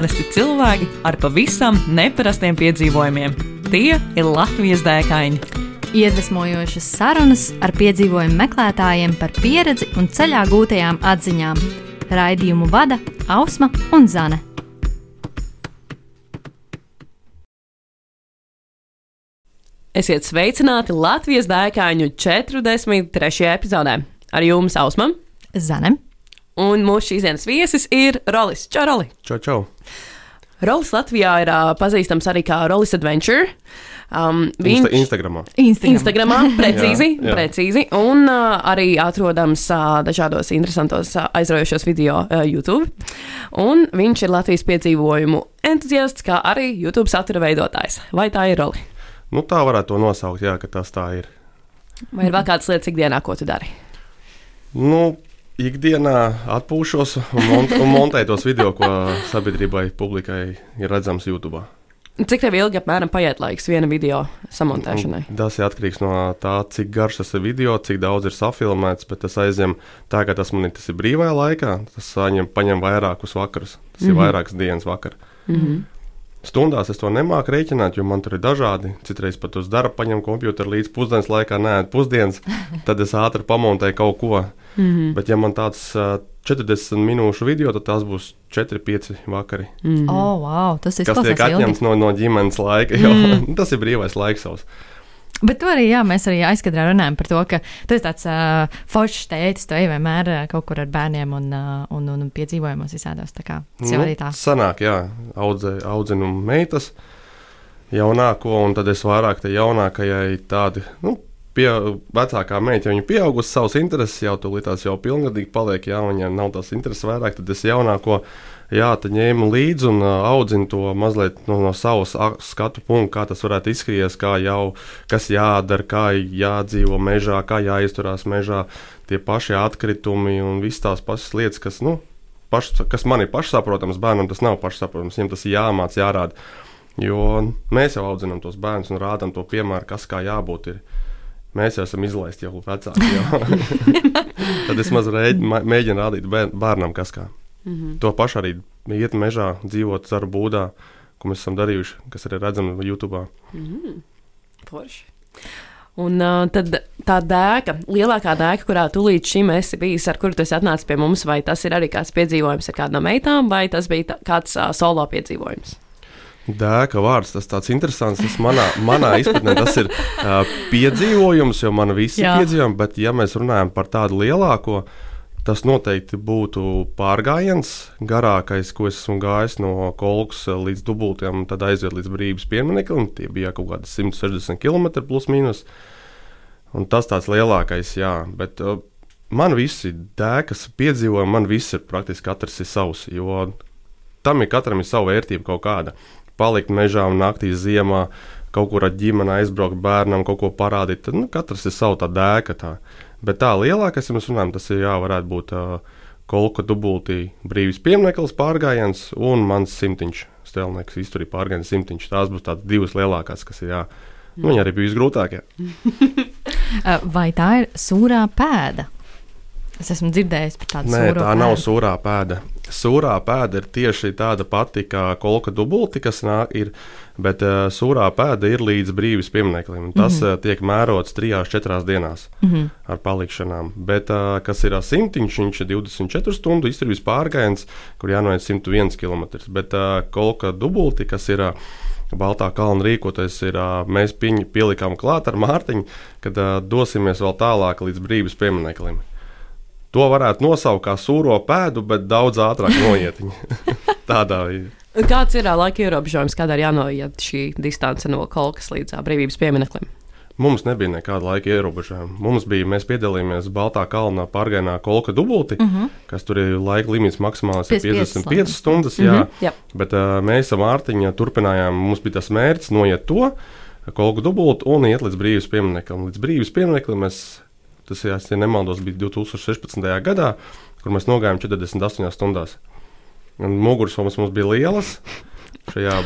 Parasti cilvēki ar pavisam neparastiem piedzīvojumiem. Tie ir Latvijas dēkaini. Iedvesmojošas sarunas ar piedzīvojumu meklētājiem par pieredzi un ceļā gūtajām atziņām. Raidījumu vada Ausma un Zane. Esiet sveicināti Latvijas dēkaņu 43. epizodē. Ar jums Ausma Zane. Un mūsu šīs dienas viesis ir Rolis Čoroli. Čau, čau. Rolis Latvijā ir uh, pazīstams arī kā Rolis Adventure. Um, Insta Instagramā. Instagram. Instagramā precīzi, Jā, jā. precīzi un uh, arī atrodams uh, dažādos interesantos, uh, aizraujošos video uh, YouTube. Un viņš ir Latvijas piedzīvojumu entuziasts, kā arī YouTube satura veidotājs. Vai tā ir Roli? Nu, tā varētu to nosaukt, jā, ka tas tā ir. Vai ir vēl kādas lietas ikdienā, ko tu dari? Nu, ikdienā atpūšos un, mont un montēju tos video, ko sabiedrībai, publikai ir redzams YouTube. Cik tev ilgi apmēram paiet laiks viena video samontēšanai? Tas ir atkarīgs no tā, cik garš tas ir video, cik daudz ir safilmēts, bet tas aizņem tā, ka tas man ir, tas ir brīvajā laikā, tas saņem, paņem vairākus vakarus. Tas mm -hmm. ir vairākas dienas vakar. Mm -hmm. Stundās es to nemāku rēķināt, jo man tur ir dažādi. Citreiz pat uz darbu paņemu computeru līdz pusdienas laikā, nē, pusdienas. Tad es ātri pamontēju kaut ko. Mm -hmm. Bet, ja man tāds uh, 40 minūšu video, tad tas būs 4-5 vakari. Mm -hmm. Oh, wow, tas ir Kas tiek atņemts no, no ģimenes laika, jo mm. tas ir brīvais laiks savs. Bet tu arī, jā, mēs arī aizkadrā runājam par to, ka tu esi tāds uh, foršs tētis, tu ej vienmēr uh, kaut kur ar bērniem un, uh, un, un, un piedzīvojumos visādos. Tā kā tas jau arī tā. Sanāk, jā, audzē, audzinu meitas jaunāko, un tad es vairāk te jaunākajai tādi, nu, pie, vecākā meita, ja viņa pieaugusi savus intereses, jau tur līdz jau pilngadīgi paliek, jā, viņai nav tās intereses vairāk, tad es jaunāko, jā, tad ņēmu līdzi un audzinu to mazliet no, no savas skatu punkta, kā tas varētu izskatīties, kā jau, kas jādara, kā jādzīvo mežā, kā jāizturās mežā, tie paši atkritumi un visas tās pašas lietas, kas, nu, paš, kas man ir pašsaprotams, bērnam tas nav pašsaprotams, viņam tas jāmāc, jārāda. Jo mēs jau audzinām tos bērnus un rādām to piemēru, kas kā jābūt. Ir. Mēs jau esam izlaisti jau vecāki. Jau. Tad es mazliet mēģinu rādīt bēr- bērnam, kas kā. -hmm. To pašu arī iet mežā, dzīvot zaru būdā, ko mēs esam darījuši, kas arī redzams YouTube. Forši. Un uh, tad tā dēka, lielākā dēka, kurā tu līdz šim esi bijis, ar kuru tu esi atnācis pie mums, vai tas ir arī kāds piedzīvojums ar kādām meitām, vai tas bija kāds uh, solo piedzīvojums? Dēka vārds, tas tāds interesants. Tas manā, manā izpratnē tas ir uh, piedzīvojums, jo man visi ir piedzīvojumi, bet ja mēs runājam par tādu lielāko, tas noteikti būtu pārgājiens, garākais, ko es esmu gājis no Kolkas līdz dubultiem, tad aiziet līdz brīvības piemineklim. Tie bija kaut kādi 160 km plus mīnus. Un tas tāds lielākais, jā. Bet uh, man visi dēkas piedzīvojumi, man viss ir praktiski katrs ir savs. Jo tam ir katram ir sava vērtība kaut kāda. Palikt mežā un naktī ziemā, kaut kur ar ģimeni aizbraukt bērnam, kaut ko parādīt. Tad nu, katrs ir sava tā dēka. Tā. Bet tā lielākais, ja mēs runājam, tas ir jā, varētu būt uh, kolka dubultī brīvības piemineklis pārgājiens un mans simtiņš. Stelnieks izturīja pārgājienu simtiņš. Tās būs tādas divas lielākās, kas ir jā. Nu, Viņa arī bija visgrūtākā. Vai tā ir sūrā pēda? Es esmu dzirdējis par tādu Nē, sūro tā nav pēdu. sūrā pēda. Sūrā pēda ir tieši tāda pati kā kolka dubulti, kas nāk, ir, bet uh, sūrā pēda ir līdz brīvības piemineklim. Tas mm -hmm. uh, tiek mērots trijās, četrās dienās mm. -hmm. ar palikšanām. Bet, uh, kas ir simtiņš, viņš ir 24 stundu izturības pārgājiens, kur jānoiet 101 km. Bet uh, kolka dubulti, kas ir uh, Baltā kalna rīkoties, ir mēs piņ, pielikām klāt ar Mārtiņu, kad dosimies vēl tālāk līdz brīvības piemineklim. To varētu nosaukt par sūro pēdu, bet daudz ātrāk noiet. viņa. Tādā veidā. Kāds ir laika ierobežojums, kādā ir jānoiet šī distance no kolkas līdz brīvības piemineklim? Mums nebija nekāda laika ierobežojuma. Mums bija, mēs piedalījāmies Baltā kalnā pārgājienā kolka dubulti, uh -huh. kas tur ir laika limits maksimāls ir 55 55 stundas. Jā, Mhm, jā. Bet uh, mēs ar Mārtiņu turpinājām, mums bija tas mērķis noiet to kolku dubultu un iet līdz brīvības piemineklim. Līdz brīvības piemineklim mēs, tas, ja nemaldos, bija 2016. gadā, kur mēs nogājām 48 stundās. Un Mugursomas mums bija lielas. Šajā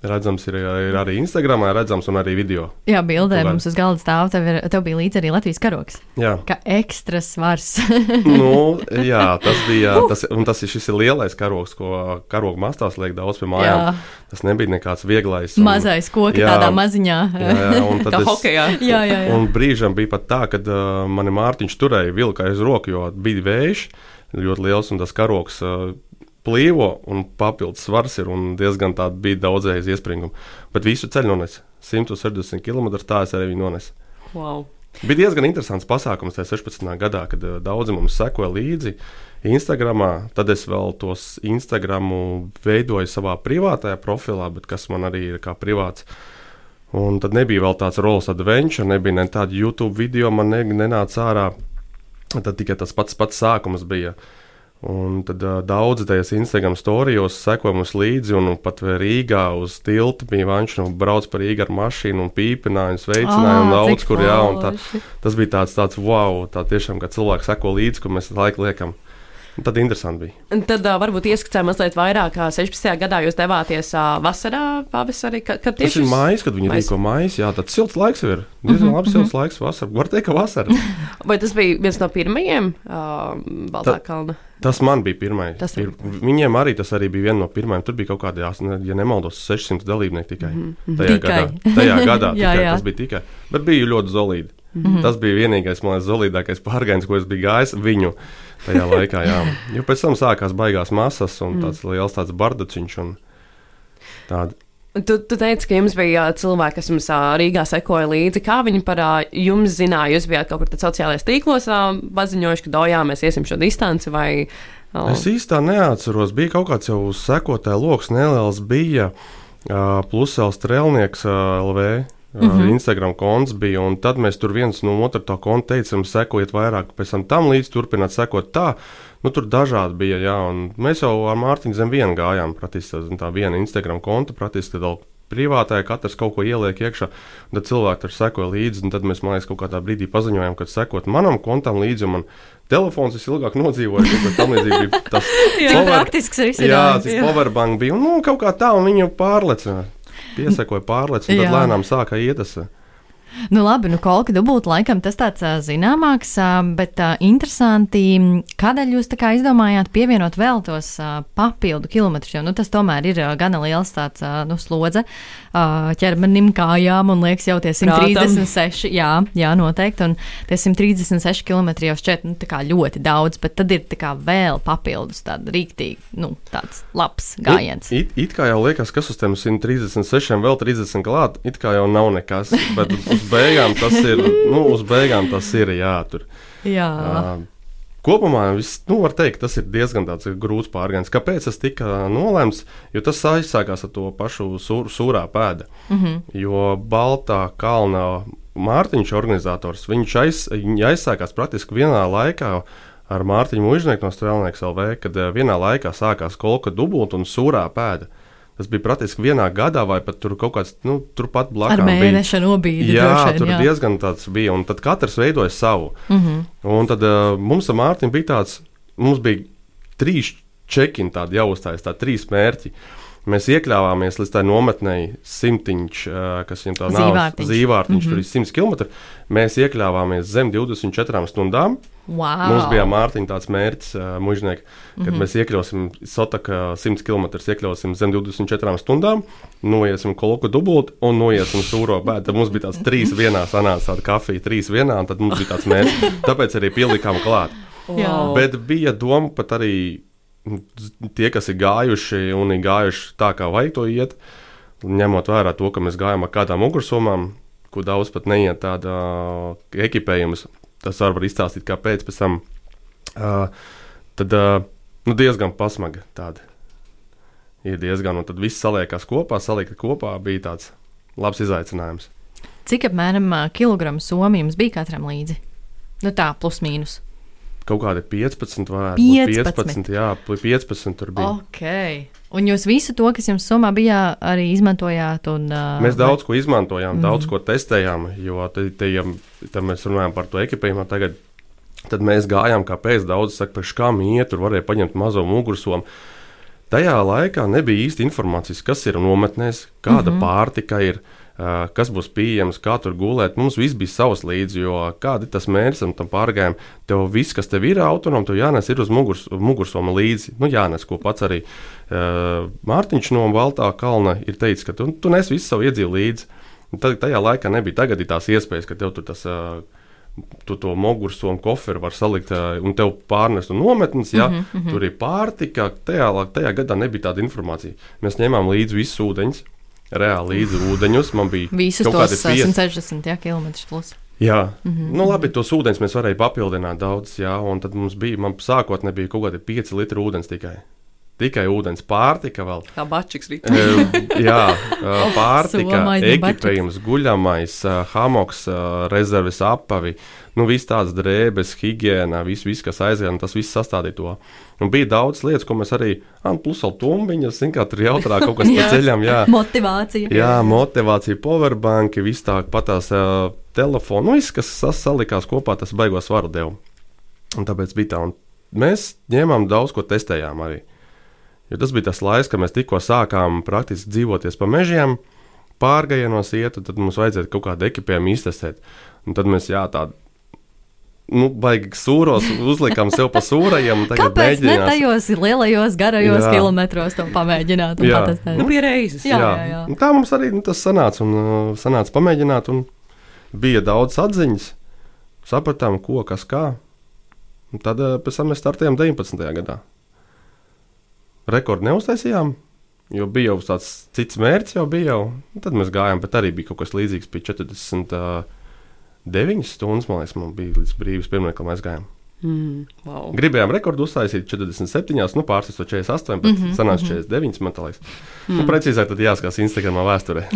Redzams, ir, ir arī Instagram, redzams, un arī video. Jā, bildē mums uz galda stāv, tev, ir, tev bija līdzi arī Latvijas karoks. Jā, Kā ekstra svars. nu, jā tas bija. Tas, un tas ir šis ir lielais karoks, ko karoga mastās liek daudz pie mājām. Jā. Tas nebija nekāds vieglais. un- Mazais koks, tādā maziņā. Jā, jā, un Kā es- hokejā. jā, jā. jā. Un brīžam bija pat tā, ka uh, mani Mārtiņš turēja vilku aiz roku, jo bija vējš ļoti liels un tas karoks. Uh, Plīvo un papildus svars ir un diezgan tāda bija daudzējas iespringuma. Bet visu ceļu nones 160 km. Tā es arī nonesu. Wow. Bija diezgan interesants pasākums tajā 16. gadā, kad uh, daudzi mums sekoja līdzi Instagram. Tad es vēl tos Instagramu veidoju savā privātajā profilā, bet kas man arī ir kā privāts. Un tad nebija vēl tāds rolls adventure, nebija ne tāda YouTube video, man ne, nenāca ārā. Tad tikai tas pats, pats sākums bija. Un tad uh, daudzi tajos Instagram storijos sekoja mums līdzi, un pat Rīgā uz tilta bija viņš, nu, brauc par Rīgā ar mašīnu un pīpināja, un sveicināja, un Ā, daudz kur jā, un tā, tas bija tāds, tāds wow, tā tiešām, ka cilvēki seko līdzi, ko mēs laiku liekam. Tad interesanti bija. Un Tad uh, varbūt ieskicē mazliet vairāk, kā 16. gadā jūs devāties uh, vasarā, pavasarī, kad, kad Tas tieši ir mājas, kad viņi rīko mājas, jā, tad silts laiks ir. Diezgan Mhm, labs silts laiks vasarā. Var teikt, ka vasara. Vai tas bija viens no pirmajiem uh, Baltā Ta- kalna? Tas man bija pirmais. Tas Ir, viņiem arī tas arī bija viens no pirmajiem. Tur bija kaut kādi, ja nemaldos, 600 dalībnieki tikai. Mm -hmm. Tajā Tikai. gadā, tajā gadā Jā, tikai, jā. tas bija tikai. Bet bija ļoti zelīti. Mm -hmm. Tas bija vienīgais, man liekas, zelītākais pārgājiens, ko es biju gājis viņu tajā laikā. Jā. Jo pēc tam sākās baigās masas un tāds liels tāds bardaciņš. Tāda. Tu, tu teici, ka jums bija uh, cilvēki, kas jums uh, Rīgā sekoja līdzi. Kā viņi par uh, jums zināja? Jūs bijāt kaut kur tad sociālajos tīklos paziņojuši, ka, oh, jā, mēs iesim šo distanci vai. Uh, Es īstenībā neatceros, bija kaut kāds jau sekotāju lokus, neliels bija plus vēl strēlnieks LV. Mm -hmm. Instagram konts bija, un tad mēs tur viens no otra to kontu teicām, sekojiet vairāk, pēc tam līdzi turpināt sekot tā. Nu, tur dažādi bija, jā, un mēs jau ar Mārtiņu zem vienu gājām, praktiski tā, tā viena Instagram konta, praktiski tad vēl privātajā katrs kaut ko ieliek iekšā, tad cilvēki tur sekoja līdzi, un tad mēs, man liekas, kaut kādā brīdī paziņojām, ka sekot manam kontam līdzi, un man telefons visilgāk nodzīvoja, kā tam līdzīgi bija tas Cik power- praktisks Jā, risinājums. tas powerbank bija. un, Nu, kaut kā tā, un viņi jau pārleca. Piesakoja pārlec, un tad lēnām sāka iet tas. Nu, labi, nu, kolka dubult laikam tas tāds zināmāks, bet interesanti, kādēļ jūs tā kā izdomājāt pievienot vēl tos papildu kilometrus, jo nu, tas tomēr ir gana liels tāds nu, slodze ķermenim, kājām, un liekas jau tie 136, jā, jā, noteikti, un tie 136 km jau šķiet, nu, tā kā ļoti daudz, bet tad ir tā kā vēl papildus tāda rīktīgi, nu, tāds labs gājiens. It, it kā jau liekas, kas uz tiem 136, vēl 30 klāt, it kā jau nav nekas. Bet uz beigām tas ir. Nu, uz beigām tas ir jātur. Jā. Uh, Kopumā viss, nu, var teikt, tas ir diezgan tāds grūts pārgājiens. Kāpēc tas tika nolēmts? Jo tas aizsākās ar to pašu sūr, sūrā pēdu. Mm. -hmm. Jo Baltā kalna Mārtiņš, organizators, viņš aiz, aizsākās praktiski vienā laikā ar Mārtiņu Mūžnieku no Strēlnieks LV, kad eh, vienā laikā sākās kolka dubult un sūrā pēda. Tas bija praktiski vienā gadā, vai pat tur kaut kāds, nu, turpat Ar blakus. mēneša nobīdi. Jā, droši vien, tur jā. diezgan tāds bija, un tad katrs veidoja savu. Mm -hmm. Un tad uh, mums ar Mārtiņu bija tāds, mums bija trīs čekiņi tādi jāuzstājas, tā trīs mērķi. Mēs iekļāvāmies līdz tai nometnei simtiņš, uh, kas viņam tā nav Zīvārtiņš. mm Mhm. -hmm. tur ir 100 km. Mēs iekļāvāmies zem 24 stundām. Wow. Mums bija Mārtiņa tāds mērķis, uh, mužnieki, kad mm -hmm. mēs iekļausim Sotaka 100 km, iekļausim zem 24 stundām, noiesim kolku dubult un noiesim sūro bēdu. Tad mums bija tāds trīs vienā sanāca, tāda kafija, trīs vienā, un tad mums bija tāds mērķis. Tāpēc arī pielikām klāt. Jā. Bet bija doma pat arī tie, kas ir gājuši un ir gājuši tā, kā vajag to iet, ņemot vērā to, ka mēs gājām ar kādām ugursomām, ko daudz pat neiet tāda ekipējums. Tas arī var izstāstīt, kāpēc pēc tam. Uh, tad uh, nu, diezgan pasmaga tāda. Ir diezgan, un tad viss saliekās kopā, saliekta kopā bija tāds labs izaicinājums. Cik apmēram kilogramu somu jums bija katram līdzi? Nu tā, plus mīnus. Kaut kādi 15, vai 15. 15, jā, 15 tur bija. Ok. Un jūs visu to, kas jums somā bija, arī izmantojāt? Un, uh, Mēs daudz ko izmantojām, mm. daudz ko testējām, jo te, te, ja, te mēs runājam par to ekipējumu tagad. Tad mēs gājām, kā pēc daudz saka, pēc kā mīja, tur varēja paņemt mazo mugursomu. tajā laikā nebija īsti informācijas, kas ir nometnēs, kāda mm -hmm. pārtika ir. Uh, kas būs pieejams, kā tur gulēt. Mums viss bija savs līdzi, jo kāda ir tas mērķis tam pārgājumam. Tev viss, kas tev ir autonoms, tev jānes ir uz mugurs, mugursoma līdzi. Nu, jānes, ko pats arī uh, Mārtiņš no Baltā kalna ir teicis, ka tu, tu nes visu savu iedzīvu līdzi. Tad, tajā laikā nebija. Tagad tās iespējas, ka tev tur tas. Uh, tu to mugursomu koferu var salikt un tev pārnest no nometnes. Ja? Mm -hmm. Tur ir pārtika. Tajā, tajā gadā nebija tāda informācija. Mēs ņēmām līdzi visus ūdeņus. Reāli līdzi ūdeņus. Man bija visus tos 160 ja, km. Plus. Jā, mm -hmm. nu, labi, tos ūdeņus mēs varējām papildināt daudz, jā, un tad mums bija, man sākotnēji bija kaut kādi 5 litri ūdens tikai tikai ūdens, pārtika vēl. Kā bačiks rīt. jā, pārtika, ekipējums, guļamais, hamoks, rezerves apavi, nu viss tāds drēbes, higiēna, viss, vis, kas aizgāja, tas viss sastādīja to. Un bija daudz lietas, ko mēs arī, ah, plus vēl tumbiņas, zin kā tur jautrā kaut kas pa ceļam, jā. motivācija. Jā, motivācija, powerbanki, viss tā patās uh, telefonu, nu viss, kas salikās kopā, tas baigos varu devu. Un tāpēc bija tā, un mēs ņēmām daudz ko testējām arī. Jo tas bija tas laiks, kad mēs tikko sākām praktiski dzīvoties pa mežiem, pārgājienos iet, tad mums vajadzēja kaut kādu ekipējumu iztestēt. Un tad mēs jā, tādu nu, baigi sūros, uzlikām sev pa sūrajiem. Kāpēc ne tajos lielajos, garajos jā. kilometros to pamēģināt? Jā, nu, bija reizes. Jā, jā, jā. jā. Un tā mums arī nu, tas sanāca, un uh, sanāca pamēģināt, un bija daudz atziņas, sapratām, ko, kas kā. Un tad uh, pēc tam mēs startējām 19. gadā rekordu neuztaisījām. Jo bija jau tāds cits mērķis, jau bija jau. Tad mēs gājām, bet arī bija kaut kas līdzīgs. Bija 49 stundas, man liekas, man bija līdz brīvības pirmajai, kad mēs gājām. Mm, wow. Gribējām rekordu uztaisīt 47, nu pārsvarā 48, bet mm -hmm, sanāca 49. Man liekas, mm. nu, precīzāk tad jāskatās Instagramā vēsturē.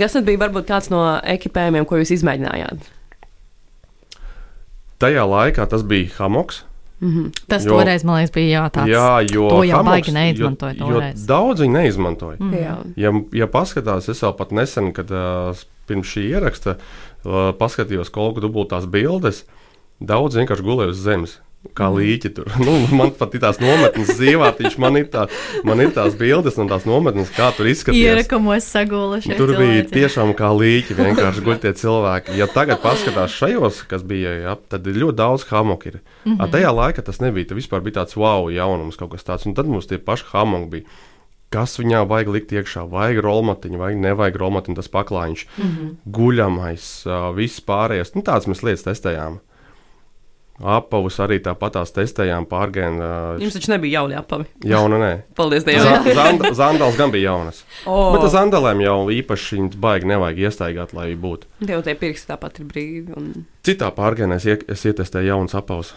Kas tad bija varbūt kāds no ekipējumiem, ko jūs izmēģinājāt? Tajā laikā tas bija hamoks. Mm -hmm. Tas jo, toreiz, man liekas, bija jā, tāds. Jā, jo to jau baigi neizmantoja. Jo, jo daudz viņi neizmantoja. Mm -hmm. ja, ja paskatās, es vēl pat nesen, kad uh, pirms šī ieraksta uh, paskatījos kolku dubultās bildes, daudz vienkārši gulēja uz zemes kā līķi tur. Nu, man pat ir tās nometnes zīvātiņš, man ir, tā, man ir tās bildes un tās nometnes, kā tur izskatījās. Ierakumos saguluši. Tur cilvēci. bija tiešām kā līķi, vienkārši guļ tie cilvēki. Ja tagad paskatās šajos, kas bija, ja, tad ir ļoti daudz hamoku. Mm -hmm. Tajā laikā tas nebija, tas vispār bija tāds wow, jaunums kaut kas tāds. Un tad mums tie paši hamoki bija. Kas viņā vajag likt iekšā? Vajag rolmatiņu, vai nevajag rolmatiņu, tas paklājiņš, mm -hmm. guļamais, uh, viss pārējais. Nu, tāds mēs lietas testējām. Apavus arī tāpatās testējām pārgājienu. Uh, Jums taču nebija jauni apavi. Jauna, nē. Paldies Dievam. Zand, zandals gan bija jaunas. Oh. Bet ar zandalēm jau īpaši viņas baigi nevajag iestaigāt, lai būtu. Tev tie pirksti tāpat ir brīvi. Un... Citā pārgājienā es, es ietestēju jaunas apavus.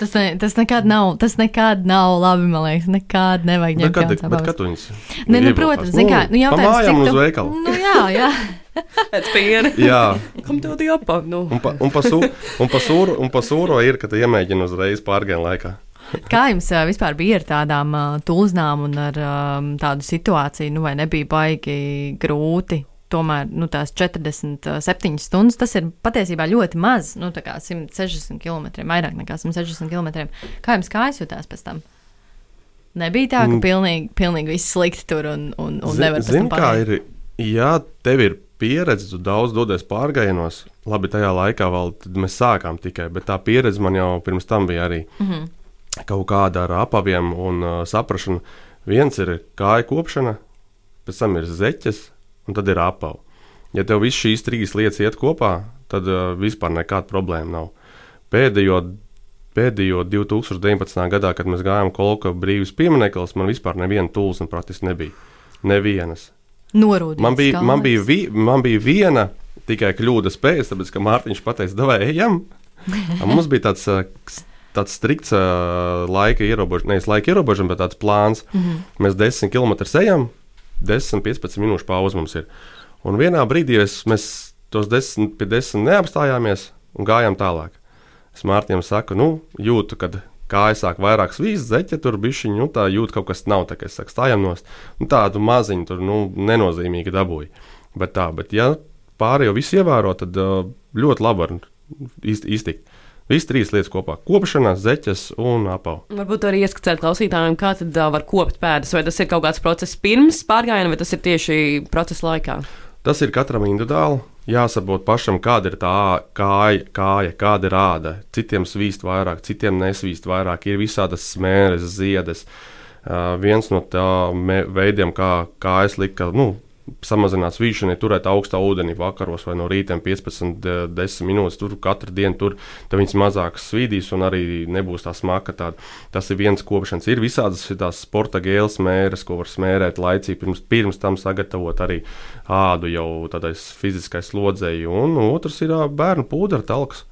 Tas, ne, tas nekad nav, tas nekad nav labi, man liekas, nekad nevajag ņemt jaunas apavus. Kad viņas? Ne, nu, protams, zin kā, nu jautājums, cik tu... uz veikalu. Nu, jā, jā. Pēc piena. Jā. Kam tev tie apavi? Nu. Un pa, un pa, su, un pa sūru, un pa sūro ir, ka tu iemēģini uzreiz pārgājienu laikā. Kā jums vispār bija ar tādām tulznām un ar um, tādu situāciju, nu vai nebija baigi grūti tomēr nu, tās 47 stundas, tas ir patiesībā ļoti maz. Nu, tā kā 160 km, vairāk nekā 160 km. Kā jums kājas jutās pēc tam? Nebija tā, ka mm. pilnīgi, pilnīgi viss slikti tur un, un, un nevar zin, kā ir. Jā, tev ir pieredze, tu daudz dodies pārgājienos. Labi, tajā laikā vēl mēs sākām tikai, bet tā pieredze man jau pirms tam bija arī mm -hmm. kaut kāda ar apaviem un uh, saprašana. Viens ir kāja kopšana, pēc tam ir zeķes, un tad ir apava. Ja tev viss šīs trīs lietas iet kopā, tad uh, vispār nekāda problēma nav. Pēdējo, pēdējo 2019. gadā, kad mēs gājām Kolka brīvības piemineklis, man vispār neviena tūlsna praktiski nebija. Nevienas. Norūdīts man bija, man, bija vi, man bija viena tikai kļūdas pēc, tāpēc, ka Mārtiņš pateica, davai ejam. Mums bija tāds, tāds strikts laika ierobežojums, nevis laika ierobežojums, bet tāds plāns. Mm -hmm. Mēs 10 km ejam, 10-15 minūšu pauze mums ir. Un vienā brīdī es, mēs tos 10 pie 10 neapstājāmies un gājām tālāk. Es Mārtiņam saku, nu, jūtu, kad kāja sāk vairāk svīst, zeķe tur bišķiņu, nu, tā jūt, kaut kas nav, tā kā es saku, stājam nost. Nu, tādu maziņu tur, nu, nenozīmīgi dabūju. Bet tā, bet ja pārējo visu ievēro, tad ļoti labi var iztikt. Visas trīs lietas kopā - kopšana, zeķes un apava. Varbūt arī ieskicēt klausītājiem, kā tad uh, var kopt pēdas. Vai tas ir kaut kāds process pirms pārgājiena, vai tas ir tieši procesa laikā? Tas ir katram individuāli. Jāsaprot pašam, kāda ir tā kāja, kāja kāda ir āda. Citiem svīst vairāk, citiem nesvīst vairāk. Ir visādas smēres, ziedes. Uh, viens no tādiem veidiem, kā kājas lika, nu, samazināt svīšanu, ja turēt augstā ūdenī vakaros vai no rīta 15, 10 minūtes. Tur katru dienu tur viņas mazāk svīdīs un arī nebūs tā smaka. Tāda. Tas ir viens kopšanas. Ir visādas tās sporta gēles mēres, ko var smērēt laicīgi, pirms, pirms tam sagatavot arī ādu jau tādais fiziskais slodzēji. Un otrs ir bērnu pūderu talks.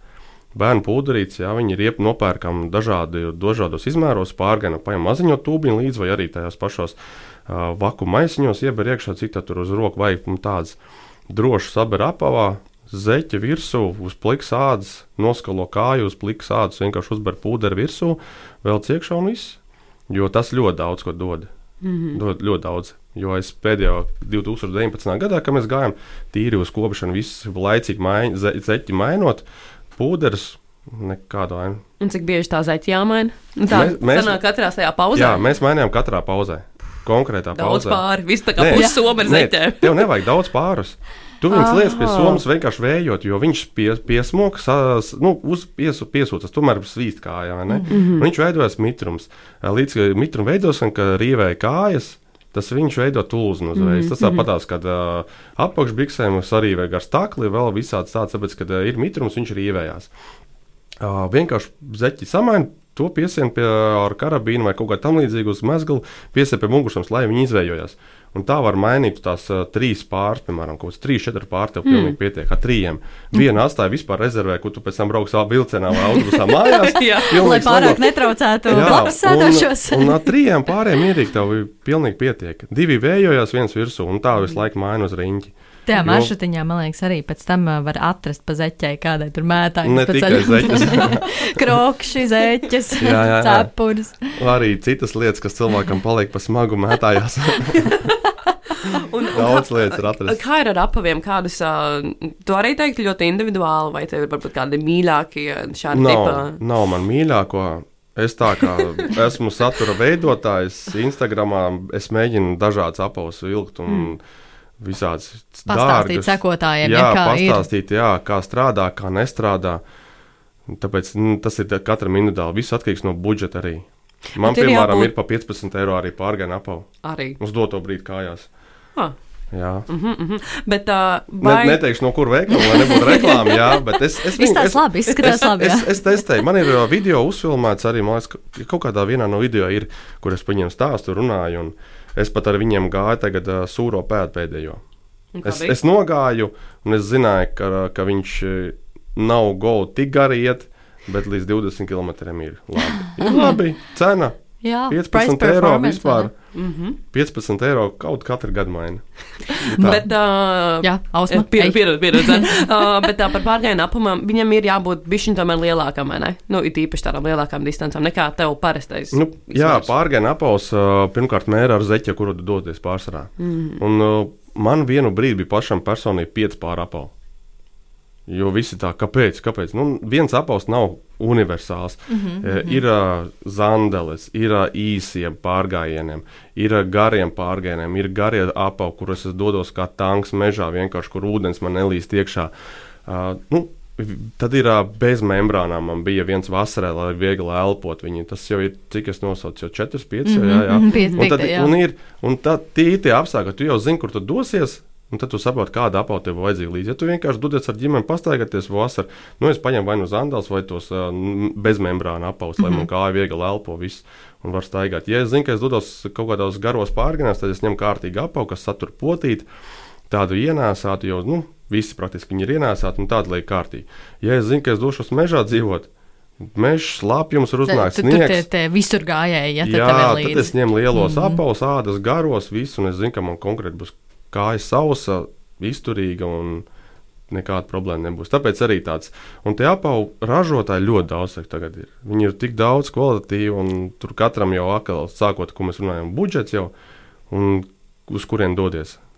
Bērnu pūderītes, jā, viņi ir nopērkami dažādi, dažādos izmēros, pārgājot, paņem maziņo tūbiņu līdzi vai arī tajos pašos uh, vaku maisiņos, ieber iekšā, cik tā tur uz roku vajag tādas drošas saber apavā, zeķa virsū, uz pliks ādas, noskalo kāju uz pliks ādas, vienkārši uzber pūderu virsū, vēl ciekšā un viss. Jo tas ļoti daudz ko dod. Mm -hmm. dod ļoti daudz. Jo es pēdējo 2019. gadā, kad mēs gājām tīri uz kopšanu, visu laicīgi maiņ, ze, zeķi mainot, pūderis. Nekādu ainu. Un cik bieži tā zeķa jāmaina? Nu, tā mēs, mēs katrā pauzē. Jā, mēs mainījām katrā pauzē. Konkrētā daudz pauzē. pāri. Viss tā kā pussoma ar zeķēm. Tev nevajag daudz pārus. Tu viņus liec pie somas vienkārši vējot, jo viņš pie, piesmoks, nu, uz piesu, piesūcas, tomēr svīst kājā. Mm -hmm. Viņš veidojas mitrums. Līdz mitrum veidosim, ka rīvēja kājas, tas viņš veido tulznu uzreiz. Mm -hmm. Tas tāpatās, kad uh, apakšbiksēm arī vajag ar stakli, vēl visāds tāds, tāpēc, kad uh, ir mitrums, viņš rīvējās. Uh, vienkārši zeķi samaina. To piesien pie ar karabīnu vai kaut kā tamlīdzīgu uz mezgla, piesien pie mugursomas, lai viņi izvējojās. Un tā var mainīt tās uh, trīs pāris, piemēram, kaut kāds trīs, četri pāri tev pilnīgi mm. pietiek. Ar trījiem. Vienu atstāja vispār rezervē, kur tu pēc tam brauks savā vilcienā vai autobusā mājās. Lai pārāk slabāk. netraucētu blakus sēdošos. un, un ar trījiem pāriem mierīgi tev pilnīgi pietiek. Divi vējojās viens virsū un tā visu laiku maina uz riņķi. Tajā maršrutiņā, man liekas, arī pēc tam var atrast pa zeķei, kādai tur mētāji. Ne tikai zeķes. Krokši, zeķes, jā, jā, jā. cepures. Arī citas lietas, kas cilvēkam paliek pa smagu mētājās. Un, Daudz lietas ir atrastas. Kā ir ar apaviem? Kādus uh, tu arī teiktu ļoti individuāli, vai tev ir varbūt kādi mīļākie šādi nav, tipa? Nav man mīļāko. Es tā kā esmu satura veidotājs, Instagramā es mēģinu dažādas apavus vilkt. Un, mm. Visādas pastāstīt dārgas. sekotājiem, jā, ja, kā pastāstīt, jā, kā strādā, kā nestrādā. Tāpēc nu, tas ir katram individuāli. Viss atkarīgs no budžeta arī. Man, Bet piemēram, ir, jābūt... ir pa 15 eiro arī pārgājiena apavu. Arī. Uz doto brīdi kājās. Ah. Jā, mm -hmm, mm -hmm. bet uh, vai... ne, neteikšu, no kur veikala, lai nebūtu reklāma. Jā, bet es, es, viņu, es, labi, izskatās labi. Es, es, es testēju, man ir video uzfilmēts arī, man liekas, kaut kādā vienā no video ir, kur es viņiem stāstu, runāju, un es pat ar viņiem gāju tagad uh, sūro pēdu pēdējo. Es, es nogāju, un es zināju, ka, ka viņš nav goli tik gari iet, bet līdz 20 km ir labi. Ir labi, cena Jā, 15 eiro vispār. Mm -hmm. 15 eiro kaut katru gadu maina. bet, uh, jā, ausma. Pieredze, pieredze. pieredze. uh, bet uh, par pārgājienu apamam viņam ir jābūt bišķiņ tomēr lielākam, vai ne? Nu, it īpaši tādām lielākām distancām nekā tev parastais. Nu, jā, pārgājienu apaus uh, pirmkārt mēra ar zeķi, kuru tu doties pārsvarā. Mm -hmm. Un uh, man vienu brīdi bija pašam personīgi 5 pār apavu. Jo visi tā, kāpēc? kāpēc? Nu, viens apelsīns nav universāls. Mm -hmm. Ir uh, zandeles, ir uh, īsiem pārgājieniem, ir gariem pārgājieniem, ir garie apavi, kuros es dodos kā tanks mežā, vienkārši kur ūdens man nelīst iekšā. Uh, nu, Tad ir bez membrānām. Man bija viens vasarā, lai viegli elpot. Viņi, tas jau ir, cik es nosaucu, jau 4, 5. Mm -hmm, jā, jā. Mm -hmm, un, tad, jā. un, ir, un tā, tie ir tie apstākļi, tu jau zini, kur tu dosies. Un tad tu saproti, kāda apauga tev vajadzīga līdzi. Ja tu vienkārši dodies ar ģimeni pastaigāties vasarā, nu es paņemu vai nu zandals, vai tos uh, bezmembrāna apaugus, mm -hmm. lai man mhm. kāja viegli elpo viss un var staigāt. Ja es zinu, ka es dodos kaut kādos garos pārgājienās, tad es ņemu kārtīgi apaugu, kas satur potīti, tādu ienēsātu, jo nu, visi praktiski viņi ir ienēsāti un tādu liek kārtīgi. Ja es zinu, ka es došos mežā dzīvot, Mežs, slāpjums ir uznācis. Tur tie, tie visur gājēji, ja Jā, tad es ņemu lielos mm -hmm. apavus, ādas, garos, visu, un es zinu, ka man konkrēti būs kāja sausa, izturīga un nekāda problēma nebūs. Tāpēc arī tāds. Un tie apavu ražotāji ļoti daudz tagad ir. Viņi ir tik daudz kvalitatīvi, un tur katram jau atkal, sākot, ko mēs runājam, budžets jau, un uz kurien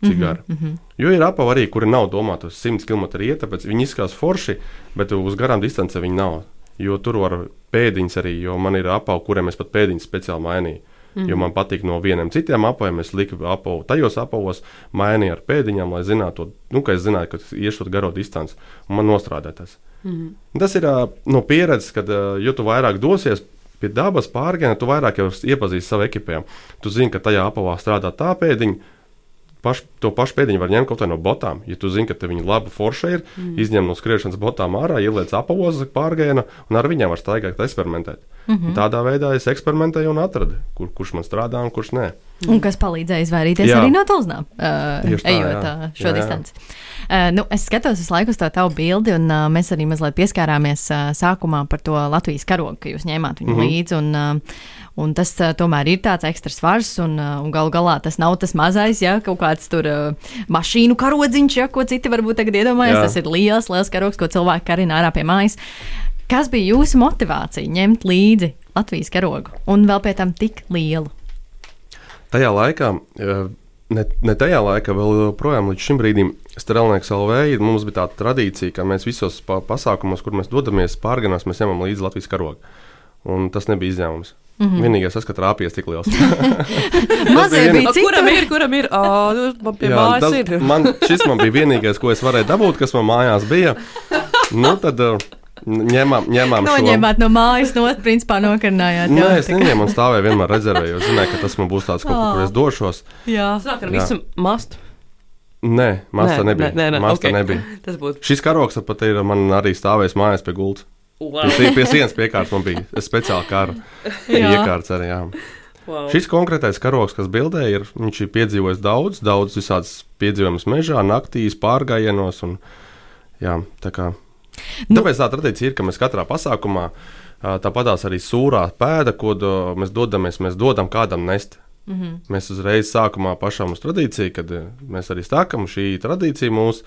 mm -hmm, gara. Mm -hmm. Jo ir apavi arī, kuri nav domāti uz 100 km iet, tāpēc viņi izskatās forši, bet uz garām distancēm viņi nav. jo tur var pēdiņas arī, jo man ir apavi, kuriem es pat pēdiņas speciāli mainīju. Mm. Jo man patīk no vieniem citiem apaviem, es liku apavu tajos apavos, mainīju ar pēdiņām, lai zinātu, nu, ka es zināju, ka iešu garo distanci un man nostrādāt tas. Mm. Tas ir no pieredzes, kad jo tu vairāk dosies pie dabas pārgājiena, tu vairāk iepazīsti savu ekipējumu. Tu zini, ka tajā apavā strādā tā pēdiņa paš, to pašu pēdiņu var ņemt kaut kā no botām. Ja tu zini, ka viņi labi forši ir, mm. izņem no skriešanas botām ārā, ieliec apavos pārgājienu un ar viņiem var staigāt, eksperimentēt. Mm -hmm. Tādā veidā es eksperimentēju un atradu, kur, kurš man strādā un kurš nē. Un kas palīdzēja izvairīties jā. arī no tulznām, uh, tā, ejot jā. šo jā, distanci. Uh, nu, es skatos visu laiku uz to tavu bildi, un uh, mēs arī mazliet pieskārāmies uh, sākumā par to Latvijas karogu, ka jūs ņēmāt viņu mm -hmm. līdzi. Un, uh, Un tas uh, tomēr ir tāds ekstra svars, un, uh, un galu galā tas nav tas mazais, ja kaut kāds tur uh, mašīnu karodziņš, ja, ko citi varbūt tagad iedomājas. Tas ir liels, liels karogs, ko cilvēki karina ārā pie mājas. Kas bija jūsu motivācija ņemt līdzi Latvijas karogu un vēl pie tam tik lielu? Tajā laikā, ne, ne tajā laikā, vēl joprojām līdz šim brīdim, Strelnieks LV mums bija tāda tradīcija, ka mēs visos pasākumos, kur mēs dodamies pārganās, mēs ņemam līdzi Latvijas karogu. Un tas nebija izņēmums. Mm -hmm. Vienīgais, kas katrā apgājās tik liels. Mazie bija citi. Kuram ir, kuram ir? Oh, man pie Jā, mājas tas, ir. man, šis man bija vienīgais, ko es varēju dabūt, kas man mājās bija. Nu, tad, uh, Ņemām, ņemām Noņēmāt šo. no mājas, no principā nokarinājāt. Nē, es neņēmu un stāvēju vienmēr rezervēju, jo zināju, ka tas man būs tāds kaut kur, kur es došos. Jā, sāk ar visu mastu. Nē, masta nē, nebija. Nē, nē, masta okay. nebija. Tas būtu. Šis karoks pat ir man arī stāvējis mājās pie gultas. Wow. Pie, pie sienas piekārtas man bija speciāla kara iekārts arī. Jā. Wow. Šis konkrētais karoks, kas bildē, ir, viņš ir piedzīvojis daudz, daudz visādas piedzīvojumus mežā, naktīs, pārgājienos. Un, jā, tā kā, nu. Tāpēc tā tradīcija ir, ka mēs katrā pasākumā tāpatās arī sūrā pēda, ko do, mēs dodamies, mēs dodam kādam nest. Mm -hmm. Mēs uzreiz sākumā pašām uz tradīciju, kad mēs arī stākam šī tradīcija mūsu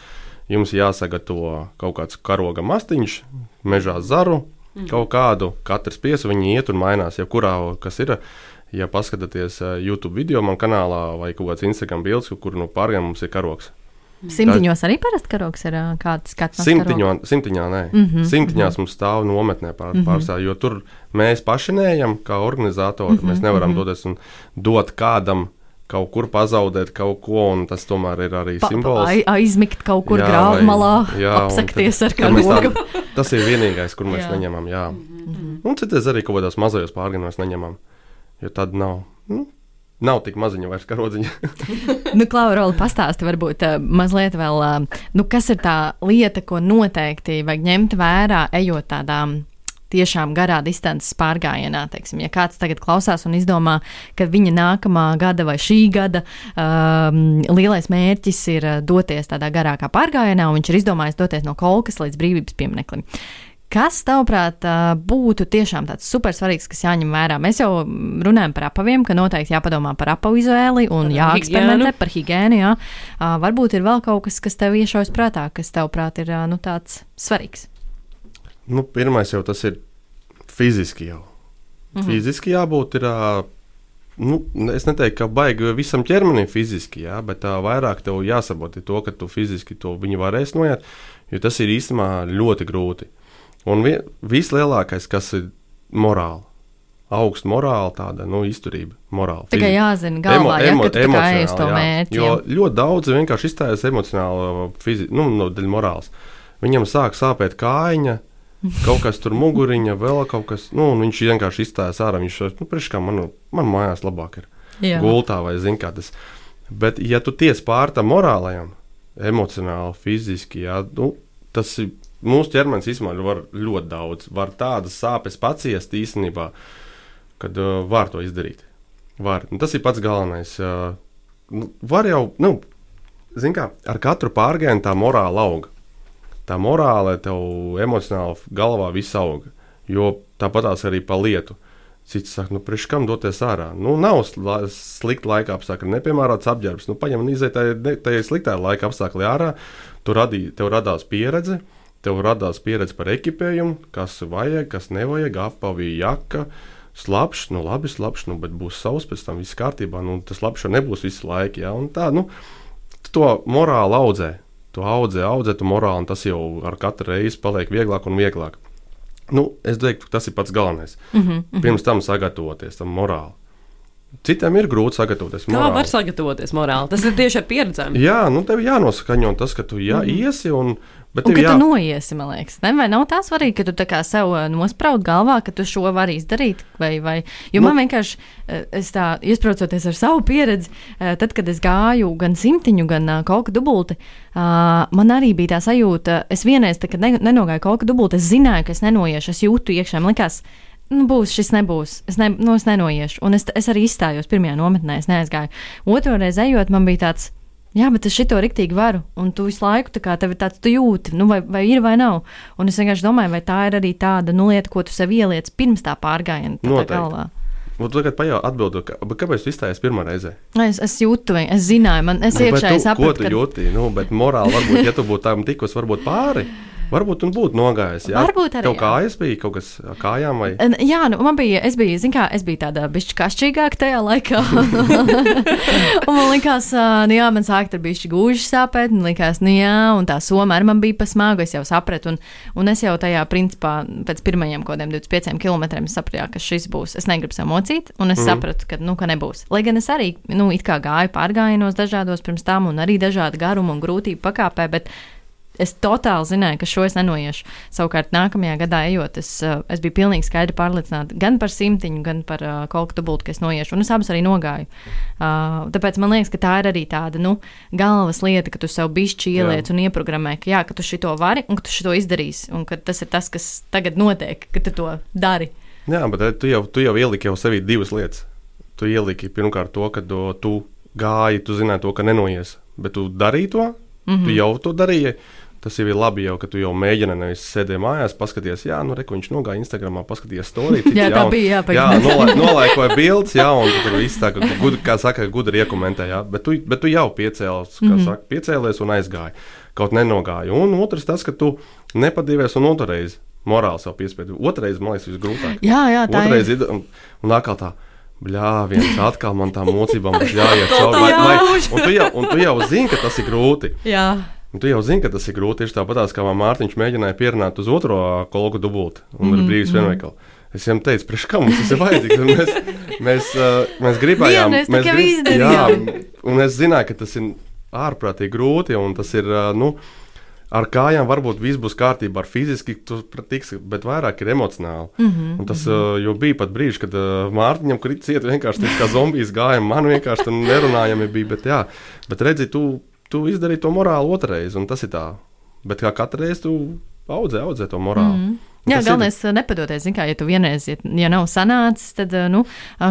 jums jāsagatavo kaut kāds karoga mastiņš, mežā zaru, mm. kaut kādu, katrs piesu viņi iet un mainās, jebkurā, kas ir. Ja paskatāties eh, YouTube video man kanālā vai kaut kāds Instagram bildes, kur no pārējiem mums ir karoks. Simtiņos arī parasti karoks ir kāds skats. Simtiņo, simtiņā nē. Mm -hmm, Simtiņās mm -hmm. mums stāv nometnē pār, mm -hmm. pārstāv, jo tur mēs paši neejam kā organizatori. Mm -hmm, mēs nevaram mm -hmm. doties un dot kādam kaut kur pazaudēt kaut ko, un tas tomēr ir arī pa, simbols. Pa, aizmigt kaut kur grāmatā, apsakties tad, ar kādu tā, Tas ir vienīgais, kur mēs jā. neņemam. Jā. Mm -hmm. Un citas arī kaut kādās mazajos pārgājienos neņemam, jo tad nav. Nu, Nav tik maziņa vairs karodziņa. nu, Klaura, pastāsti varbūt uh, mazliet vēl, uh, nu, kas ir tā lieta, ko noteikti vajag ņemt vērā, ejot tādām tiešām garā distances pārgājienā. Teiksim, ja kāds tagad klausās un izdomā, ka viņa nākamā gada vai šī gada um, lielais mērķis ir uh, doties tādā garākā pārgājienā, un viņš ir izdomājis doties no kolkas līdz brīvības piemineklim. Kas, tavuprāt, uh, būtu tiešām tāds super svarīgs, kas jāņem vērā? Mēs jau runājam par apaviem, ka noteikti jāpadomā par apavu izvēli un jāeksperimentē higienu. par higiēnu. Jā. Uh, varbūt ir vēl kaut kas, kas tev iešaujas prātā, kas, tavuprāt, ir nu, tāds svarīgs. Nu, pirmais jau tas ir fiziski jau. -hmm. Fiziski jābūt ir. Nu, es neteiktu, ka baigi visam ķermenim fiziski, jā, bet tā vairāk tev jāsaprot to, ka tu fiziski to viņi varēs noiet, jo tas ir īstenībā ļoti grūti. Un vi, vislielākais, kas ir morāli, augsta morāla, tāda nu, izturība, morāla. Tikai jāzina, galvā, emo, emo, ja, ka tu to mērķi. Jo ļoti daudz vienkārši izstājas emocionāli, fizi, nu, no dēļ morāls. Viņam sāk sāpēt kājiņa, kaut kas tur muguriņa, vēl kaut kas, nu, viņš vienkārši izstājas ārā. Viņš saka, nu, priekš kā man, man mājās labāk ir Jā. gultā vai zin kā tas. Bet, ja tu tiec pār tam morālajam, emocionāli, fiziski, jā, nu, tas ir mūsu ķermenis īstenībā var ļoti daudz. Var tādas sāpes paciest īstenībā, kad uh, var to izdarīt. Var. Un tas ir pats galvenais. Uh, nu, var jau, nu, zin kā, ar katru pārgājienu tā morāla auga tā morāle, tev emocionāli galvā viss aug. Jo tāpatās arī pa lietu. Cits saka, nu, priekš kam doties ārā? Nu, nav slikti laika apstākļi, nepiemērots apģērbs. Nu, paņem un iziet tajā sliktā laika apstākļā ārā. Tu radī, tev radās pieredze, tev radās pieredze par ekipējumu, kas vajag, kas nevajag, apavī jaka. Slapjš, nu labi, slapjš, nu, bet būs savs pēc tam viss kārtībā. Nu, tas labs jau nebūs visu laiku. Ja? Un tā, nu, to morāli audzē tu audzē, audzē tu morāli, un tas jau ar katru reizi paliek vieglāk un vieglāk. Nu, es teiktu, tas ir pats galvenais. Mm -hmm. Pirms tam sagatavoties tam morāli. Citiem ir grūti sagatavoties. Kā morāli. var sagatavoties morāli? Tas ir tieši ar pieredzēm. Jā, nu tev jānoskaņo tas, ka tu jā, mm. iesi un. Bet Un ka jā, tu noiesi, man liekas, ne? vai nav tā svarīgi, ka tu tā kā sev eh, nospraudi galvā, ka tu šo vari izdarīt? Vai, vai? Jo Nu- man vienkārši, eh, es tā iesprūcoties ar savu pieredzi, eh, tad, kad es gāju gan simtiņu, gan kaut kā dubulti, man arī bija tā sajūta, es vienreiz, tā, kad ne, nenogāju kaut kā dubulti, es zināju, ka es nenoiešu, es jūtu iekšā, man likās, nu, būs šis nebūs. Es, ne, nu, es nenoiešu. Un es, es arī izstājos pirmajā nometnē, es neaizgāju. Otru reizi ejot, man bija tāds. Jā, bet es šito riktīgi varu, un tu visu laiku tā kā tev ir tāds, tu jūti, nu, vai, vai ir vai nav. Un es vienkārši domāju, vai tā ir arī tāda nu, lieta, ko tu sev ieliec pirms tā pārgājiena. tā galvā. Un tu tagad pajautā, atbildot, bet kāpēc tu izstājies pirmā reize? Es, es jūtu, es zināju, man es Nu, bet iekšēji tu, ko tu ka jūti? Nu, bet morāli, varbūt, ja tu būtu tam tikus, varbūt pāri, varbūt tu būtu nogājis. Jā? Varbūt arī, Tev kājas bija kaut kas ar kājām vai? Jā, nu, man bija, es biju, zin kā, es biju tāda bišķi kašķīgāka tajā laikā. un man likās, nu jā, man sāka tur bišķi gūži sāpēt, un likās, nu jā, un tā soma arī man bija pasmāga, es jau sapratu, un, un es jau tajā principā pēc pirmajiem kaut kādiem 25 km sapratu, ka šis būs, es negribu samocīt, un es mm. sapratu, ka, nu, ka nebūs. Lai gan es arī, nu, it kā gāju pārgājienos dažādos pirms tam, un arī dažādi garumu un grūtību pakāpē, bet Es totāli zināju, ka šo es nenoiešu. Savukārt, nākamajā gadā ejot, es, uh, es biju pilnīgi skaidri pārliecināta gan par simtiņu, gan par uh, kaut ko tādu, ka es noiešu. Un es abas arī nogāju. Uh, tāpēc man liekas, ka tā ir arī tāda nu, galvas lieta, ka tu sev bišķi ieliec un ieprogrammē, ka, jā, ka tu šito vari un ka tu šito izdarīsi. Un ka tas ir tas, kas tagad notiek, ka tu to dari. Jā, bet eh, tu jau, tu jau ieliki jau sevī divas lietas. Tu ieliki pirmkārt to, ka tu, tu gāji, tu zināji to, ka nenoies, bet tu darīji to. Mm -hmm. Tu jau to darīji. Tas jau ir labi, jau, ka tu jau mēģini, nevis sēdēji mājās, paskaties, jā, nu, re, viņš nogāja Instagramā, paskaties storiju. cits Jā, tā jaun- bija, jā, jā, pagaidām. nolai, nolaikoja bildes, jā, un tu tur viss tā, ka, gud, kā saka, gudri iekomentē, jā, bet tu, bet tu jau piecēlies, kā mm -hmm. saka, piecēlies un aizgāji, kaut nenogāji. Un otrs tas, ka tu nepadīvies un otrreiz morāli sev piespēdi. Otrreiz, man liekas, visgrūtāk. Jā, jā, tā Otrreiz ir. ir. Un, un atkal tā. Bļā, viens atkal man tā mocībām jāiet cauri. Un, tu jau, un tu jau zini, ka tas ir grūti. Jā. Un tu jau zini, ka tas ir grūti. Tieši tāpat kā Mārtiņš mēģināja pierunāt uz otro kolgu dubultu un mm -hmm. brīvs vienveikalu. Es viņam teicu, priekš kā mums tas ir vajadzīgs. Un Mēs, mēs, uh, mēs gribējām, Vienu mēs tikai izdarījām. jā, un es zināju, ka tas ir ārprātīgi grūti. Un tas ir, uh, nu, ar kājām varbūt viss būs kārtībā, ar fiziski tu tiks, bet vairāk ir emocionāli. Mm -hmm. Un tas uh, jau bija pat brīdis, kad uh, Mārtiņam krīt ciet vienkārši kā zombijs gāja. Man vienkārši nerunājami bija, bet jā, bet redzi, tu, tu izdarīji to morāli otrreiz, un tas ir tā. Bet kā katru reizi tu audzē, audzē to morāli. Mm. Jā, galvenais ir nepadoties. Zin, kā, ja tu vienreiz, ja, ja nav sanācis, tad, ā, nu,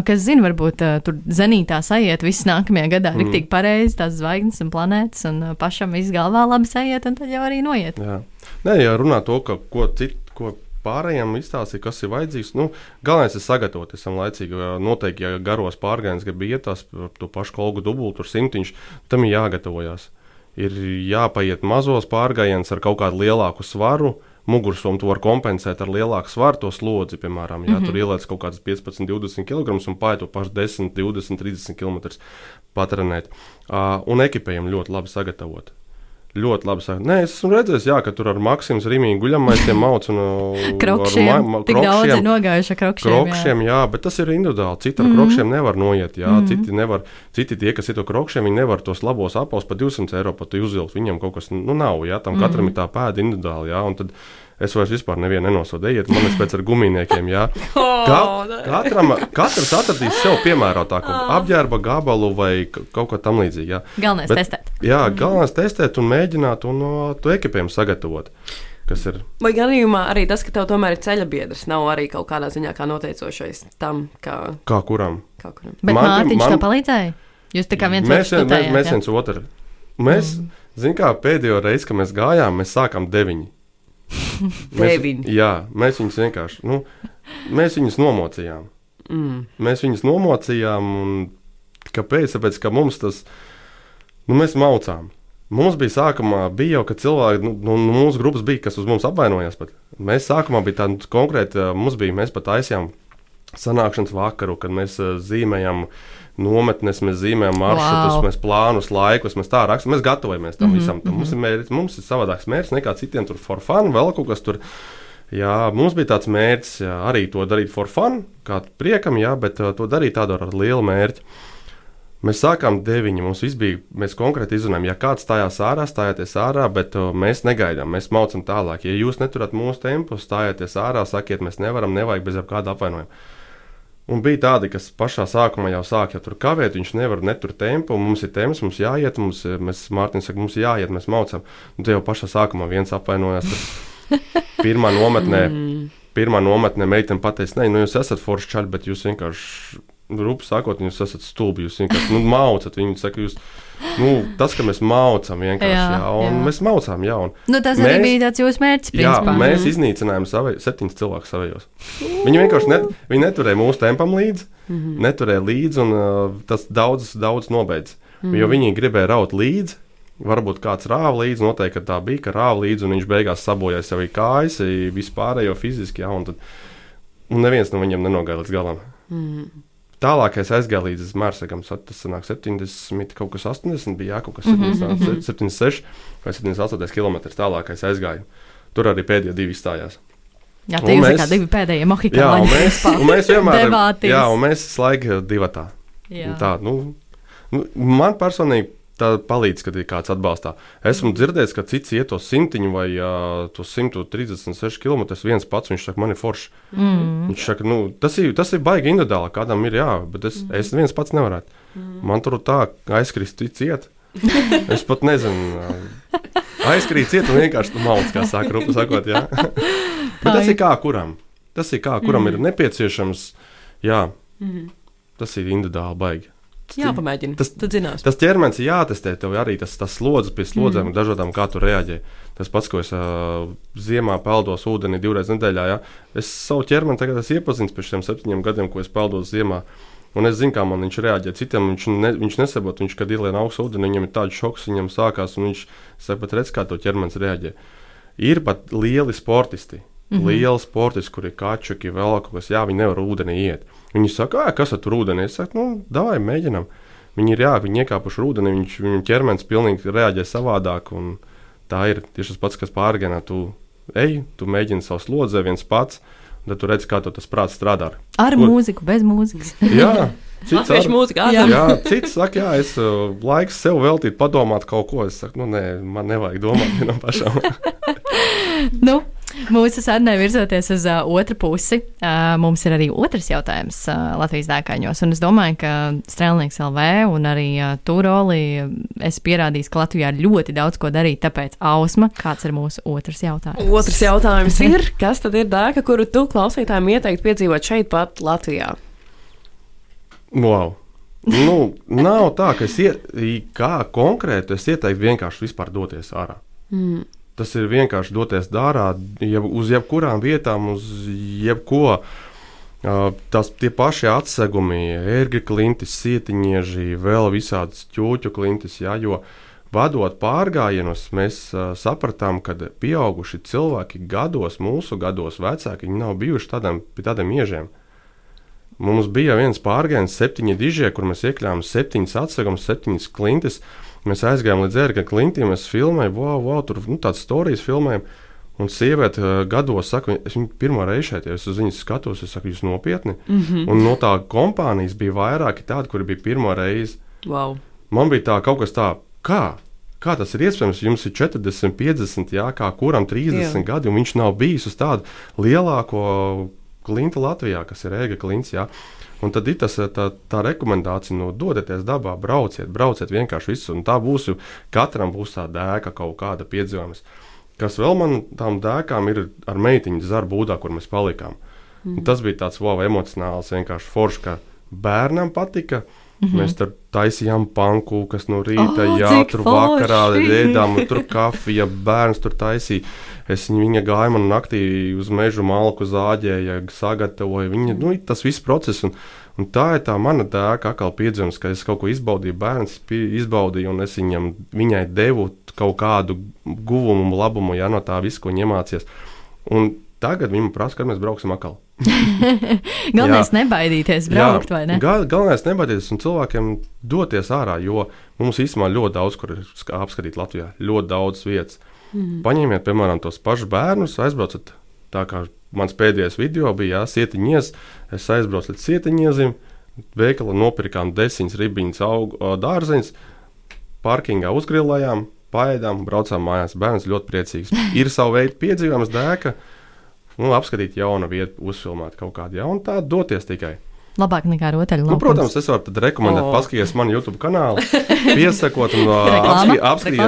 kas zina, varbūt ā, tur zenītā sajiet viss nākamajā gadā. Mm. Riktīgi pareizi tās zvaigznes un planētas, un pašam viss galvā labi sajiet, un tad jau arī noiet. Jā. Nē, ja runā to, ka ko citu, ko pārējiem izstāstīt, kas ir vajadzīgs, nu, galvenais ir sagatavoties tam laicīgi. Noteikti, ja garos pārgājienus grib iet par to pašu kolgu dubultu, simtiņš, tam ir jāgatavojas. Ir jāpaiet mazos pārgājienus ar kaut kādu lielāku svaru. Mugursomu tu vari kompensēt ar lielāku svaru, to slodzi, piemēram. Ja mm -hmm. tur ieliec kaut kādas 15, 20 kg un pāri to pašu 10, 20, 30 km patrenēt. Uh, un ekipējumu ļoti labi sagatavot. Ļoti labi sagatavot. Nē, es esmu redzējis, jā, ka tur ar Maksimu Rīmīnu guļamaisiem mauc un uh, Krokšiem, ma- ma- tik daudz ir nogājuši ar krokšiem. Krokšiem, jā. jā, bet tas ir individuāli. Citi ar mm -hmm. krokšiem nevar noiet. Jā, mm -hmm. citi, nevar, citi tie, kas ir to krokšiem, viņi nevar tos labos apelsnes par 200 eiro pat uzvilkt. Viņam kaut kas nu, nav. Jā, tam mm -hmm. katram ir tā pēda individuāli. Jā, un tad es vairs vispār nevienu nenosodu. Ejiet, man ir pēc ar gumijniekiem. Jā. Ka, katram, katrs atradīs sev piemērotāku apģērba gabalu vai kaut ko tamlīdzīgu. Galvenais Bet- testēt. Jā, galvenais testēt un mēģināt un uh, to ekipējumu sagatavot. Kas ir Vai gadījumā arī tas, ka tev tomēr ir ceļa biedrs, nav arī kaut kādā ziņā kā noteicošais tam, kā kā kuram? kaut kuram. Bet Man- Mārtiņš man- to palīdzēja? Jūs tā kā viens mēs, otru mēs, studējāt, mēs jā? viens otru. Mēs, mm. zinām, kā pēdējo reizi, kad mēs gājām, mēs sākām deviņi. Mēs, jā, mēs viņus vienkārši, nu, mēs viņus nomocījām. Mm. Mēs viņus nomocījām, un kāpēc? Tāpēc, ka mums tas, nu, mēs maucām. Mums bija sākumā, bija jau, ka cilvēki, nu, nu, nu, mūsu grupas bija, kas uz mums apvainojās. Pat. Mēs sākumā bija tāda konkrēta, mums bija, mēs pat aizjām sanākšanas vakaru, kad mēs uh, zīmējam nometnes, mēs zīmējam maršrutus, Wow. mēs plānus, laikus, mēs tā rakstām, mēs gatavojamies tam mm Mhm, -hmm, visam. Tam. Mums, ir mērķis, mums ir savādāks mērķis nekā citiem, tur for fun, vēl kaut kas tur. Jā, mums bija tāds mērķis jā, arī to darīt for fun, kā priekam, jā, bet uh, to darīt tādu ar lielu mērķi. Mēs sākām deviņi. Mums viss bija, mēs konkrēti izrunājām, ja kāds stājās ārā, stājieties ārā, bet uh, mēs negaidām, mēs maucam tālāk. Ja jūs neturat mūsu tempu, stājieties ārā, sakiet, mēs nevaram, nevajag bez jebkāda apvainojuma. Un bija tādi, kas pašā sākumā jau sāk jau tur kavēt, viņš nevar netur tempu, mums ir temps, mums jāiet, mums, mēs, Mārtiņš saka, mums jāiet, mēs maucam. Un te jau pašā sākumā viens apvainojās. Pirmā nometnē, pirmā nometnē meitene pateica, nē, nu jūs esat forši čaļi, bet jūs vienkārši, rupi sakot, jūs esat stulbi, jūs vienkārši, nu, maucat, viņi saka, jūs, nu, tas, ka mēs maucam vienkārši, jā, Jā, un jā. mēs maucām, jā, Nu, tas arī Mēs- bija tāds jūsu mērķis. Jā, principā. mēs iznīcinājām savai, septiņus cilvēkus savējos. Viņi vienkārši net, viņi neturēja mūsu tempam līdzi, mm -hmm. neturēja līdzi, un uh, tas daudz, daudz nobeidz. Mm -hmm. Jo viņi gribēja raut līdzi. Varbūt kāds rāva līdzi, noteikti tā bija, ka rāva līdzi, un viņš beigās sabojāja sev kājas, vispārējo fiziski, jā, un, tad, un neviens no viņiem nenogāja līdz galam. Mm. Tālākais aizgāja līdz Mērsakam, tas sanāk 70, kaut kas 80, bija jā, kaut kas 70, 76 vai 78 km tālākais aizgāja. Tur arī pēdējie divi izstājās. Jā, tie mēs- kā divi pēdējie Jā, un mohikāni. mēs, un mēs vienmēr devāties. jā, un mēs slēdzam divatā. Jā. Tā, nu, nu, man personīgi tā palīdz, kad ir kāds atbalstā. Esmu dzirdējis, ka cits iet to simtiņu vai uh, to 136 km viens pats. Viņš saka, man ir forši. Mm. Viņš saka, nu, tas, ir, tas ir baigi individuāli. Kādam ir jā, bet es, mm. es viens pats nevarētu. Mm. Man tur tā aizkrist ciet. Es pat nezinu. Aizkrīt ciet un vienkārši malts, kā saka, rupa sakot. Bet tas ir kā kuram. Tas ir kā kuram mm. ir nepieciešams. Jā, Mhm. tas ir individuāli baigi. Jā, pamēģini. Tas- tad zinās. Tas ķermenis ir jātestē, tev arī tas, tas slodzes pie slodzēm, mm. dažādām kā tu reaģē. Tas pats, ko es uh, ziemā peldos ūdeni divreiz nedēļā. Ja? Es savu ķermeni tagad esmu iepazinis pēc šiem septiņiem gadiem, ko es peldos ziemā. Un es zinu, kā man viņš reaģē. Citam viņš, ne, viņš nesaprot, viņš, kad ielien augstu ūdeni, viņam ir tāds šoks, viņam sākās, un viņš saka, pat redz, kā to ķermenis reaģē. Ir pat lieli sportisti. Mm -hmm. Lieli sportisti, kur ir kačuki, vēl kaut kas, jā, viņi nevar ūdenī iet. Viņi saka, "Ā, kas tur ūdeni? Es saku, nu, davai, mēģinam. Viņi ir, jā, viņi iekāpuši ūdenī, viņš, viņu ķermenis pilnīgi reaģē savādāk. un Tā ir tieši tas pats, kas pārgājienā. Tu ej, tu mēģini savu slodzi viens pats, un tad tu redz, kā tev tas prāts strādā. Ar Kur- mūziku, bez mūzikas. Jā, cits ar- mūzika Jā. Jā, cits saka, jā, es uh, laiks sev veltīt, padomāt kaut ko. Es saku, nu, nē, man nevajag domāt vienam pašam. nu, mūsu sarunai virzoties uz uh, otru pusi, uh, mums ir arī otrs jautājums uh, Latvijas dēkaņos. Un es domāju, ka Strēlnieks LV un arī uh, Tūroli es pierādīšu, ka Latvijā ir ļoti daudz ko darīt. Tāpēc, Ausma, kāds ir mūsu otrs jautājums? Otrs jautājums ir, kas tad ir dēka, kuru tu klausītājiem ieteiktu piedzīvot šeit, pat Latvijā? Wow. Nu, nav tā, ka es iet, kā konkrēti es ieteiktu vienkārši vispār doties ārā. Mm. Tas ir vienkārši doties ārā jeb, uz jebkurām vietām, uz jebko. Uh, tas tie paši atsegumi, ērgļa klintis, sietiņieži, vēl visādas ķūķu klintis. Jā, jo vadot pārgājienus, mēs uh, sapratām, ka pieauguši cilvēki gados, mūsu gados, vecāki, viņi nav bijuši tādam, pie tādiem iežiem. Mums bija viens pārgājiens, septiņi dižie, kur mēs iekļāvām septiņas atsegumus, septiņas klintis. Mēs aizgājām līdz ērgļa klintiem, es filmēju, wow, wow, tur nu, tādas stāstus filmēju. Un sieviete uh, gados saka, es viņu pirmo reizi šeit, ja es uz viņas skatos, es saku, jūs nopietni. Mm -hmm. Un no tā kompānijas bija vairāki tādi, kuri bija pirmo reizi. Wow. Man bija tā kaut kas tāds, kā. Kā tas ir iespējams? Jums ir 40, 50, jā, kā kuram 30 Jā. jā. gadi, un viņš nav bijis uz tādu lielāko klintu Latvijā, kas ir Ēga klints. Jā. Un tad ir tas, tā, tā rekomendācija, nu, dodieties dabā, brauciet, brauciet vienkārši visu. Un tā būs, jo katram būs tā dēka kaut kāda piedzīvojums. Kas vēl man tām dēkām ir ar meitiņu zaru būdā, kur mēs palikām. Mm. Tas bija tāds wow, emocionāls, vienkārši foršs, ka bērnam patika. Mm -hmm. Mēs tur taisījām pankūkas no rīta, O, jā, cik tur vakarā ēdām, tur kafija, bērns tur taisīja. Es viņu- viņa gāja man naktī uz mežu malku zāģēja, sagatavoja. Viņa, nu, tas viss process. Un, un tā ir tā mana dēka, atkal piedzīvums, ka es kaut ko izbaudīju, bērns izbaudīja, un es viņam, viņai devu kaut kādu guvumu, labumu, ja no tā viss, ko viņa iemācījās. Un tagad viņa prasa, kad mēs brauksim atkal. Galvenais Jā. nebaidīties braukt, vai ne? Gal, galvenais nebaidīties un cilvēkiem doties ārā, jo mums īstenībā ļoti daudz, kur ir ska- apskatīt Latvijā. Ļoti daudz vietas. Mm. Paņemiet, piemēram, tos pašus bērnus, aizbraucat Tā kā mans pēdējais video bija Sietiņies, es aizbraucu līdz Sietiņiezim, veikala nopirkām desiņas, ribiņas, augu dārzeņus, parkingā uzgrillējām, paēdām, braucām mājās. Bērns ļoti priecīgs. Ir savu veidu piedzīvojums dēka, nu, apskatīt jaunu vietu, uzfilmēt kaut kādu jaunu tādu, doties tikai. Labāk nekā rotaļu. Nu, protams, es varu tad rekomendēt, oh. paskatīties manu YouTube kanālu, piesakot un ā, Reklāma? apskati-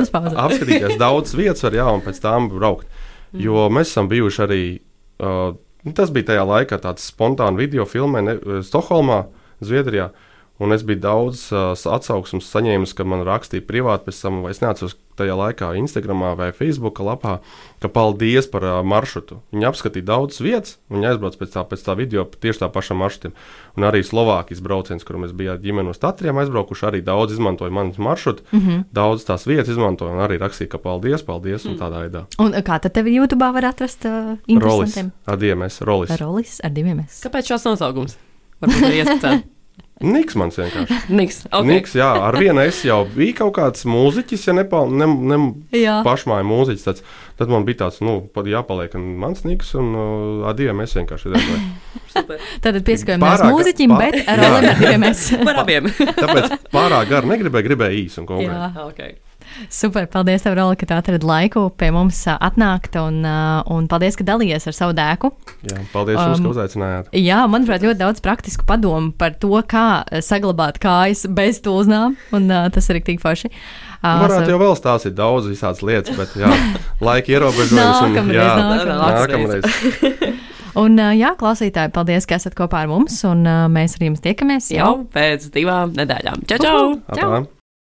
apskatīties, daudz vietas, var jā, un pēc tam braukt. Jo mēs esam bijuši arī, uh, nu, tas bija tajā laikā tāds spontāns video filmē ne, Stokholmā, Zviedrijā. Un es biju daudz uh, atsauksmes saņēmis, kad man rakstīja privāti, pēc tam, vai es neatceros tajā laikā, Instagram vai Facebook lapā, ka paldies par uh, maršrutu. Viņi apskatīja daudzas vietas, un viņi aizbrauca pēc tā, pēc tā video tieši tā paša maršrutam. Un arī Slovākijas brauciens, kur mēs bijām ģimenes tatriem aizbraukuši, arī daudz izmantoja manas maršrutu, mm -hmm. daudz tās vietas izmantoja, un arī rakstīja, ka paldies, paldies, un tādā veidā. Un kā tad tevi YouTube var atrast uh, Rolis, ar DMS, Rolis. Rolis ar diviem S. Kāpēc šāds nosaukums? Varbūt ieskicēt. Niks man vienkārši. Niks. Okay. Niks, jā, ar vienu es jau biju kaut kāds mūziķis, ja nepal, ne, ne, pašmāju mūziķis. Tāds, tad man bija tāds, nu, jāpaliek un mans niks, un uh, ar diviem es vienkārši redzēju. Super. Tātad pieskaņojamies mūziķim, pār- bet ar Jā. Rolim ar diviem S. Par abiem. Tāpēc pārāk garu negribēju, gribēju īsu un konkrētu. Super, paldies, Roli, ka atradi laiku pie mums atnākt, un, un paldies, ka dalījies ar savu dēku. Jā, paldies jums, Um, ka uzaicinājāt. Jā, manuprāt, ļoti daudz praktisku padomu par to, kā saglabāt kājas bez tūznām, un uh, tas ir tik forši. Ā, Varētu so- jau vēl stāstīt daudz visādas lietas, bet jā, laika ierobežojums. un- Nākamreiz, jā, nākamreiz. nākamreiz. Un, jā, klausītāji, paldies, ka esat kopā ar mums, un mēs ar jums tiekamies Jau pēc divām nedēļām. Čau, čau! Atā.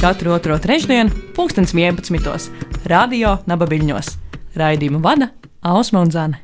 Katru otro trešdienu, pulkstens 11. Radio Nabaviļņos. Raidījumu vada Ausma un Zana.